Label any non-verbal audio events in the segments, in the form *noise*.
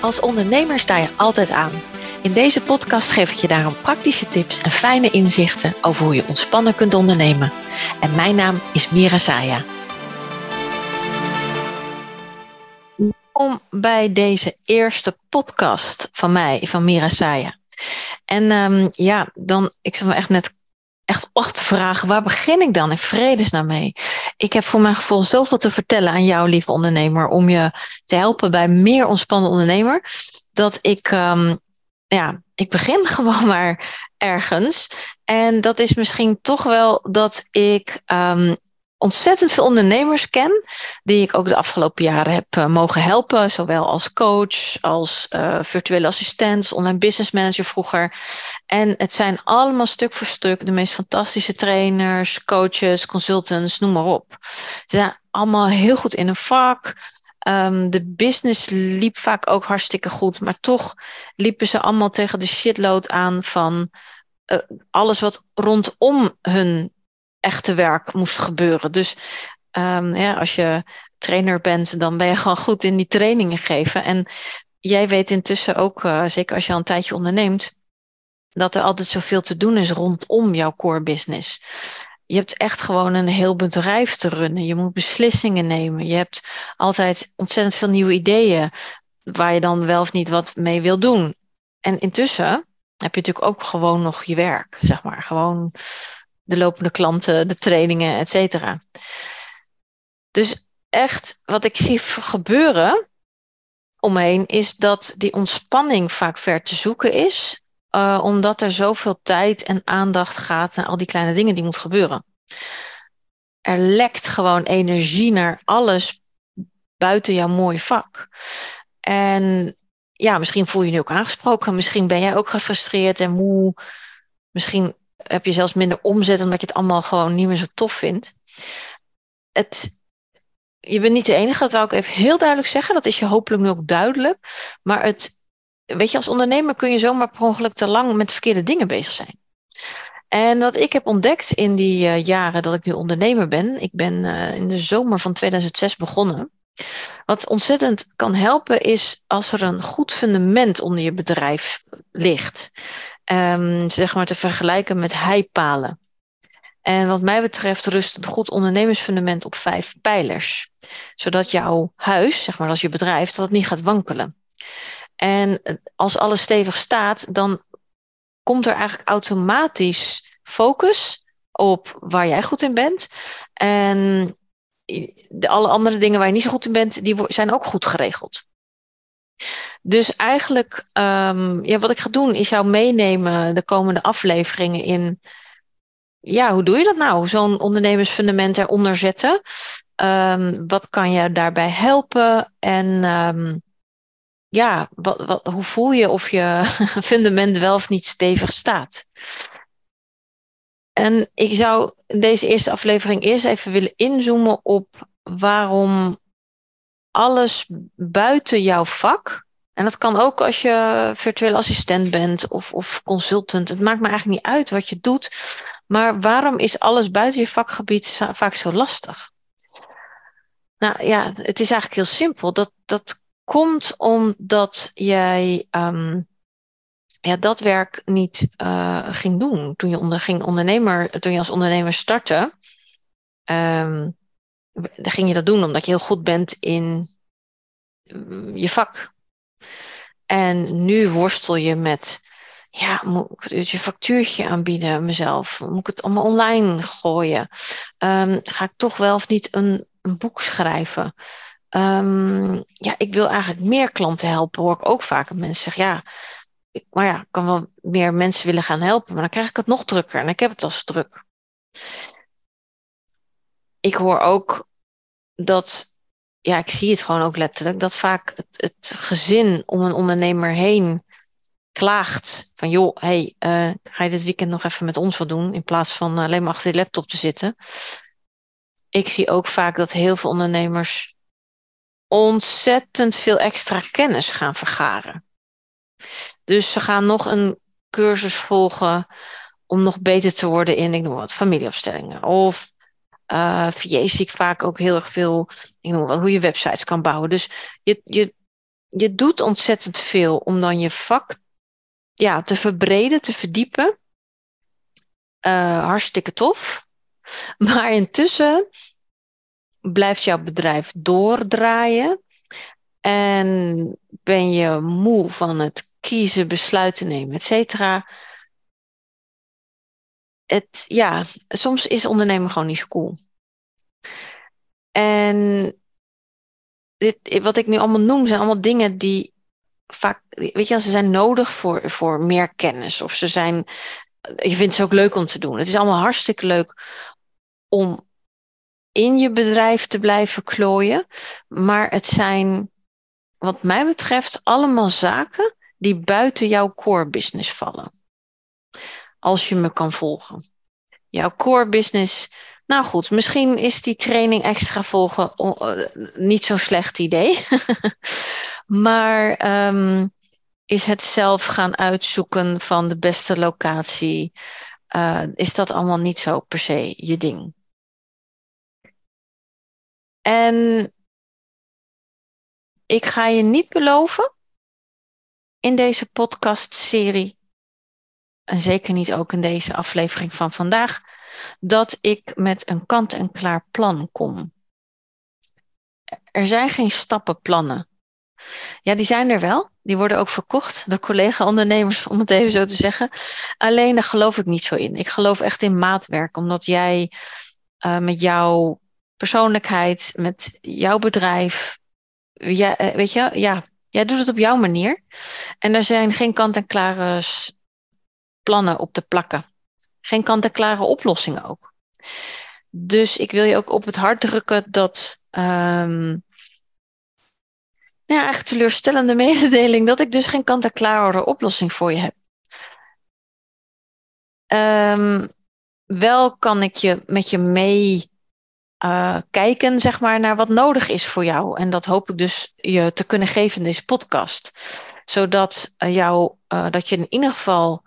Als ondernemer sta je altijd aan. In deze podcast geef ik je daarom praktische tips en fijne inzichten over hoe je ontspannen kunt ondernemen. En mijn naam is Mira Saya. Welkom bij deze eerste podcast van mij, van Mira Saya. En um, ja, dan, ik zal me echt net echt acht vragen, waar begin ik dan in vredesnaam mee? Ik heb voor mijn gevoel zoveel te vertellen aan jou, lieve ondernemer, om je te helpen bij meer ontspannen ondernemer, dat ik, um, ja, ik begin *laughs* gewoon maar ergens. En dat is misschien toch wel dat ik um, ontzettend veel ondernemers ken, die ik ook de afgelopen jaren heb uh, mogen helpen, zowel als coach, als uh, virtuele assistent, online business manager vroeger. En het zijn allemaal stuk voor stuk de meest fantastische trainers, coaches, consultants, noem maar op. Ze zijn allemaal heel goed in een vak. Um, de business liep vaak ook hartstikke goed, maar toch liepen ze allemaal tegen de shitload aan van uh, alles wat rondom hun echte werk moest gebeuren. Dus um, ja, als je trainer bent, dan ben je gewoon goed in die trainingen geven. En jij weet intussen ook, uh, zeker als je al een tijdje onderneemt, dat er altijd zoveel te doen is rondom jouw core business. Je hebt echt gewoon een heel bedrijf te runnen. Je moet beslissingen nemen. Je hebt altijd ontzettend veel nieuwe ideeën waar je dan wel of niet wat mee wil doen. En intussen heb je natuurlijk ook gewoon nog je werk, zeg maar. Gewoon de lopende klanten, de trainingen, et cetera. Dus echt wat ik zie gebeuren omheen is dat die ontspanning vaak ver te zoeken is, uh, omdat er zoveel tijd en aandacht gaat naar al die kleine dingen die moeten gebeuren. Er lekt gewoon energie naar alles buiten jouw mooie vak. En ja, misschien voel je je nu ook aangesproken. Misschien ben jij ook gefrustreerd en moe. Misschien heb je zelfs minder omzet omdat je het allemaal gewoon niet meer zo tof vindt. Het, je bent niet de enige, dat wil ik even heel duidelijk zeggen. Dat is je hopelijk nu ook duidelijk. Maar het, weet je, als ondernemer kun je zomaar per ongeluk te lang met verkeerde dingen bezig zijn. En wat ik heb ontdekt in die uh, jaren dat ik nu ondernemer ben, ik ben uh, in de zomer van 2006 begonnen. Wat ontzettend kan helpen is als er een goed fundament onder je bedrijf ligt um, zeg maar te vergelijken met heipalen. En wat mij betreft rust een goed ondernemersfundament op vijf pijlers. Zodat jouw huis, zeg maar als je bedrijf, dat het niet gaat wankelen. En als alles stevig staat, dan komt er eigenlijk automatisch focus op waar jij goed in bent. En de, alle andere dingen waar je niet zo goed in bent, die zijn ook goed geregeld. Dus eigenlijk, um, ja, wat ik ga doen, is jou meenemen de komende afleveringen in. Ja, hoe doe je dat nou? Zo'n ondernemersfundament eronder zetten. Um, wat kan je daarbij helpen? En um, ja, hoe voel je of je *laughs* fundament wel of niet stevig staat? En ik zou deze eerste aflevering eerst even willen inzoomen op waarom alles buiten jouw vak en dat kan ook als je virtueel assistent bent of, of consultant. Het maakt me eigenlijk niet uit wat je doet. Maar waarom is alles buiten je vakgebied vaak zo lastig? Nou ja, het is eigenlijk heel simpel. Dat, dat komt omdat jij ja, dat werk niet uh, ging doen toen je onder, ging ondernemer, toen je als ondernemer startte. Um, dan ging je dat doen omdat je heel goed bent in mm, je vak. En nu worstel je met, ja, moet ik je factuurtje aanbieden mezelf? Moet ik het allemaal online gooien? Um, ga ik toch wel of niet een, boek schrijven? Um, ja, ik wil eigenlijk meer klanten helpen, hoor ik ook vaak. Mensen zeggen, ja, ik, maar ja, ik kan wel meer mensen willen gaan helpen, maar dan krijg ik het nog drukker en ik heb het als druk. Ik hoor ook dat ja, ik zie het gewoon ook letterlijk, dat vaak het, gezin om een ondernemer heen klaagt van joh, hey, uh, ga je dit weekend nog even met ons wat doen in plaats van alleen maar achter je laptop te zitten. Ik zie ook vaak dat heel veel ondernemers ontzettend veel extra kennis gaan vergaren. Dus ze gaan nog een cursus volgen om nog beter te worden in, ik noem wat, familieopstellingen. Of uh, via zie ik vaak ook heel erg veel, ik hoe je websites kan bouwen. Dus je, je je doet ontzettend veel om dan je vak ja, te verbreden, te verdiepen. Uh, hartstikke tof. *laughs* Maar intussen blijft jouw bedrijf doordraaien. En ben je moe van het kiezen, besluiten nemen, et cetera. Het, ja, soms is ondernemen gewoon niet zo cool. En dit, wat ik nu allemaal noem, zijn allemaal dingen die vaak, weet je, ze zijn nodig voor, voor meer kennis. Of ze zijn, je vindt ze ook leuk om te doen. Het is allemaal hartstikke leuk om in je bedrijf te blijven klooien. Maar het zijn, wat mij betreft, allemaal zaken die buiten jouw core business vallen. Als je me kan volgen. Jouw core business nou goed, misschien is die training extra volgen uh, niet zo'n slecht idee. *laughs* maar ehm, is het zelf gaan uitzoeken van de beste locatie, uh, is dat allemaal niet zo per se je ding. En ik ga je niet beloven in deze podcastserie, en zeker niet ook in deze aflevering van vandaag, dat ik met een kant-en-klaar plan kom. Er zijn geen stappenplannen. Ja, die zijn er wel. Die worden ook verkocht door collega-ondernemers, om het even zo te zeggen. Alleen daar geloof ik niet zo in. Ik geloof echt in maatwerk, omdat jij uh, met jouw persoonlijkheid, met jouw bedrijf, ja, eh, weet je, ja, jij doet het op jouw manier. En er zijn geen kant-en-klare plannen op te plakken geen kant-en-klare oplossing ook. Dus ik wil je ook op het hart drukken dat. Um, ja, echt teleurstellende *laughs* mededeling dat ik dus geen kant-en-klare oplossing voor je heb. Um, wel kan ik je met je mee uh, kijken, zeg maar, naar wat nodig is voor jou. En dat hoop ik dus je te kunnen geven in deze podcast. Zodat, uh, jou, uh, dat je in ieder geval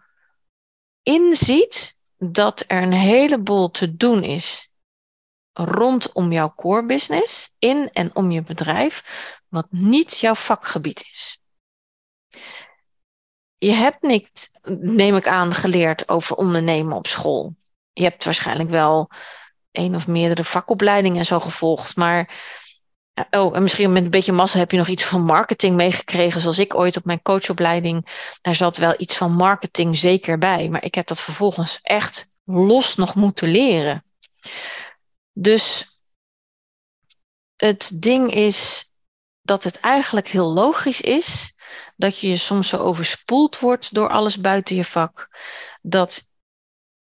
inziet dat er een heleboel te doen is rondom jouw core business, in en om je bedrijf, wat niet jouw vakgebied is. Je hebt niet, neem ik aan, geleerd over ondernemen op school. Je hebt waarschijnlijk wel één of meerdere vakopleidingen en zo gevolgd, maar Oh, en misschien met een beetje massa heb je nog iets van marketing meegekregen, zoals ik ooit op mijn coachopleiding. Daar zat wel iets van marketing zeker bij, maar ik heb dat vervolgens echt los nog moeten leren. Dus het ding is dat het eigenlijk heel logisch is dat je soms zo overspoeld wordt door alles buiten je vak. Dat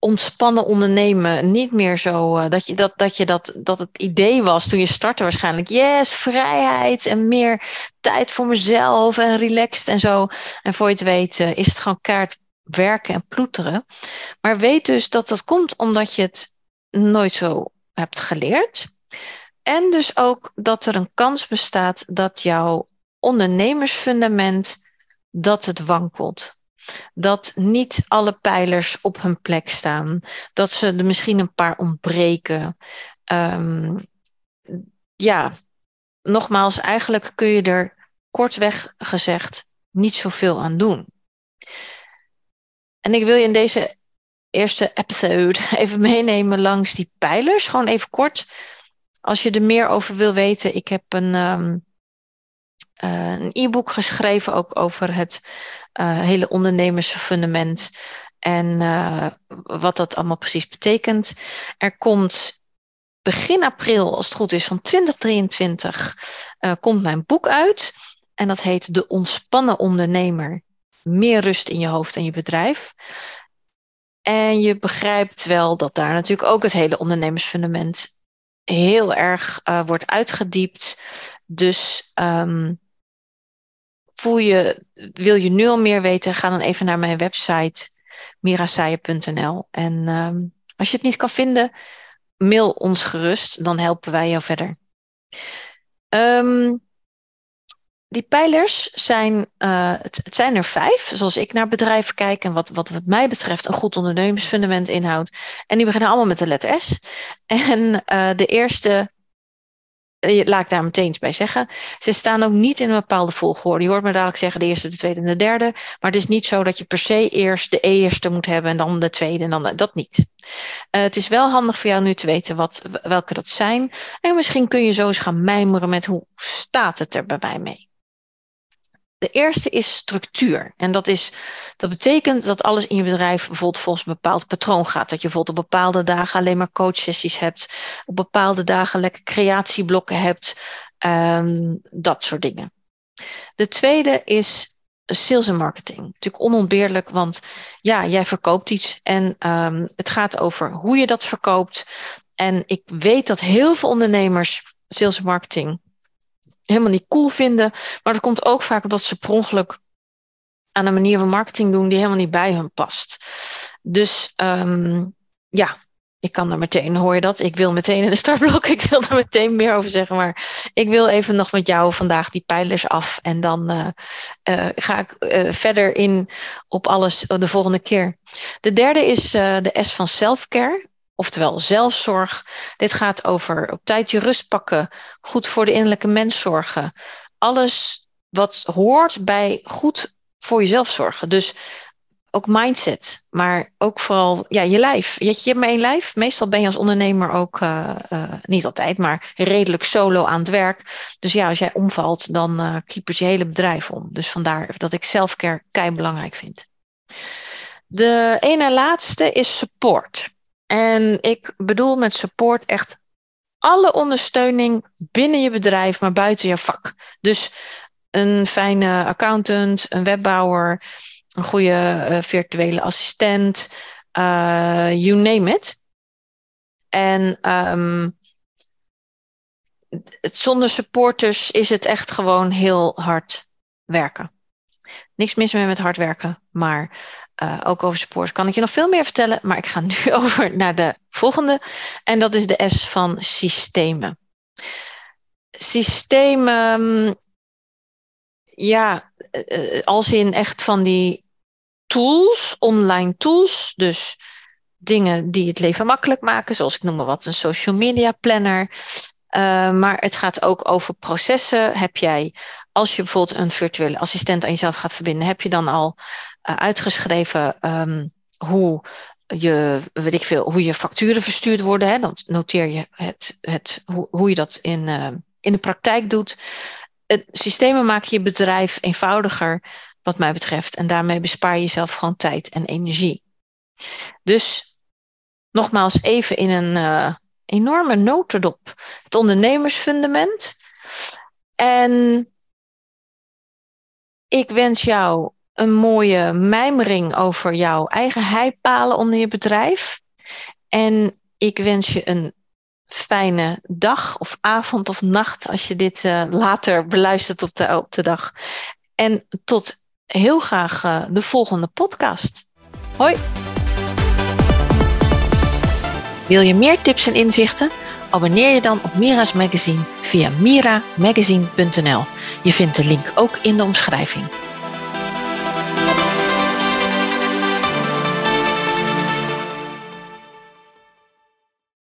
ontspannen ondernemen niet meer zo. Uh, dat, je, dat, dat, je dat, dat het idee was toen je startte waarschijnlijk. Yes, vrijheid en meer tijd voor mezelf en relaxed en zo. En voor je het weet uh, is het gewoon kaart werken en ploeteren. Maar weet dus dat dat komt omdat je het nooit zo hebt geleerd. En dus ook dat er een kans bestaat dat jouw ondernemersfundament dat het wankelt dat niet alle pijlers op hun plek staan, dat ze er misschien een paar ontbreken. Um, ja, nogmaals, eigenlijk kun je er kortweg gezegd niet zoveel aan doen. En ik wil je in deze eerste episode *laughs* even meenemen langs die pijlers. Gewoon even kort. Als je er meer over wil weten, ik heb een, uh, een e-book geschreven ook over het uh, hele ondernemersfundament en uh, wat dat allemaal precies betekent. Er komt begin april, als het goed is, van 2023, komt mijn boek uit. En dat heet De Ontspannen Ondernemer. Meer rust in je hoofd en je bedrijf. En je begrijpt wel dat daar natuurlijk ook het hele ondernemersfundament heel erg wordt uitgediept. Dus um, voel je, wil je nu al meer weten, ga dan even naar mijn website mirasaaien.nl. En um, als je het niet kan vinden, mail ons gerust, dan helpen wij jou verder. Um, die pijlers zijn, uh, het, het, zijn er vijf, zoals ik naar bedrijven kijk en wat, wat, wat mij betreft een goed ondernemersfundament inhoudt. En die beginnen allemaal met de letter S. *laughs* En uh, de eerste eh, laat ik daar meteen iets bij zeggen. Ze staan ook niet in een bepaalde volgorde. Je hoort me dadelijk zeggen de eerste, de tweede en de derde. Maar het is niet zo dat je per se eerst de eerste moet hebben en dan de tweede en dan dat niet. Het is wel handig voor jou nu te weten wat, welke dat zijn. En misschien kun je zo eens gaan mijmeren met hoe staat het er bij mij mee. De eerste is structuur. En dat, is, dat betekent dat alles in je bedrijf bijvoorbeeld volgens een bepaald patroon gaat. Dat je bijvoorbeeld op bepaalde dagen alleen maar coachsessies hebt. Op bepaalde dagen lekker creatieblokken hebt. Um, dat soort dingen. De tweede is sales en marketing. Natuurlijk onontbeerlijk, want ja, jij verkoopt iets en um, het gaat over hoe je dat verkoopt. En ik weet dat heel veel ondernemers sales en marketing helemaal niet cool vinden. Maar dat komt ook vaak omdat ze per ongeluk aan een manier van marketing doen die helemaal niet bij hun past. Dus um, ja, ik kan er meteen, hoor je dat? Ik wil meteen in de startblok, *laughs* ik wil er meteen meer over zeggen. Maar ik wil even nog met jou vandaag die pijlers af. En dan uh, uh, ga ik uh, verder in op alles de volgende keer. De derde is de S van self-care oftewel zelfzorg. Dit gaat over op tijd je rust pakken, goed voor de innerlijke mens zorgen. Alles wat hoort bij goed voor jezelf zorgen. Dus ook mindset, maar ook vooral ja, je lijf. Je, hebt maar één lijf. Meestal ben je als ondernemer ook, uh, uh, niet altijd, maar redelijk solo aan het werk. Dus ja, als jij omvalt, dan uh, kiepert je hele bedrijf om. Dus vandaar dat ik zelfcare kei belangrijk vind. De ene laatste is support. En ik bedoel met support echt alle ondersteuning binnen je bedrijf, maar buiten je vak. Dus een fijne accountant, een webbouwer, een goede uh, virtuele assistent, uh, you name it. En um, zonder supporters is het echt gewoon heel hard werken. Niks mis meer met hard werken, maar uh, ook over support kan ik je nog veel meer vertellen. Maar ik ga nu *laughs* over naar de volgende. En dat is de S van systemen. Systemen, ja, uh, als in echt van die tools, online tools. Dus dingen die het leven makkelijk maken, zoals ik noem maar wat, een social media planner. Uh, maar het gaat ook over processen. Heb jij, als je bijvoorbeeld een virtuele assistent aan jezelf gaat verbinden, heb je dan al uh, uitgeschreven um, hoe je, weet ik veel, hoe je facturen verstuurd worden. Hè? Dan noteer je het, het, hoe, hoe je dat in, uh, in de praktijk doet. Het, systemen maken je bedrijf eenvoudiger, wat mij betreft. En daarmee bespaar je jezelf gewoon tijd en energie. Dus nogmaals even in een enorme notendop. Het ondernemersfundament. En ik wens jou een mooie mijmering over jouw eigen heipalen onder je bedrijf. En ik wens je een fijne dag of avond of nacht als je dit uh, later beluistert op de, op de dag. En tot heel graag uh, de volgende podcast. Hoi! Wil je meer tips en inzichten? Abonneer je dan op Mira's Magazine via miramagazine.nl. Je vindt de link ook in de omschrijving.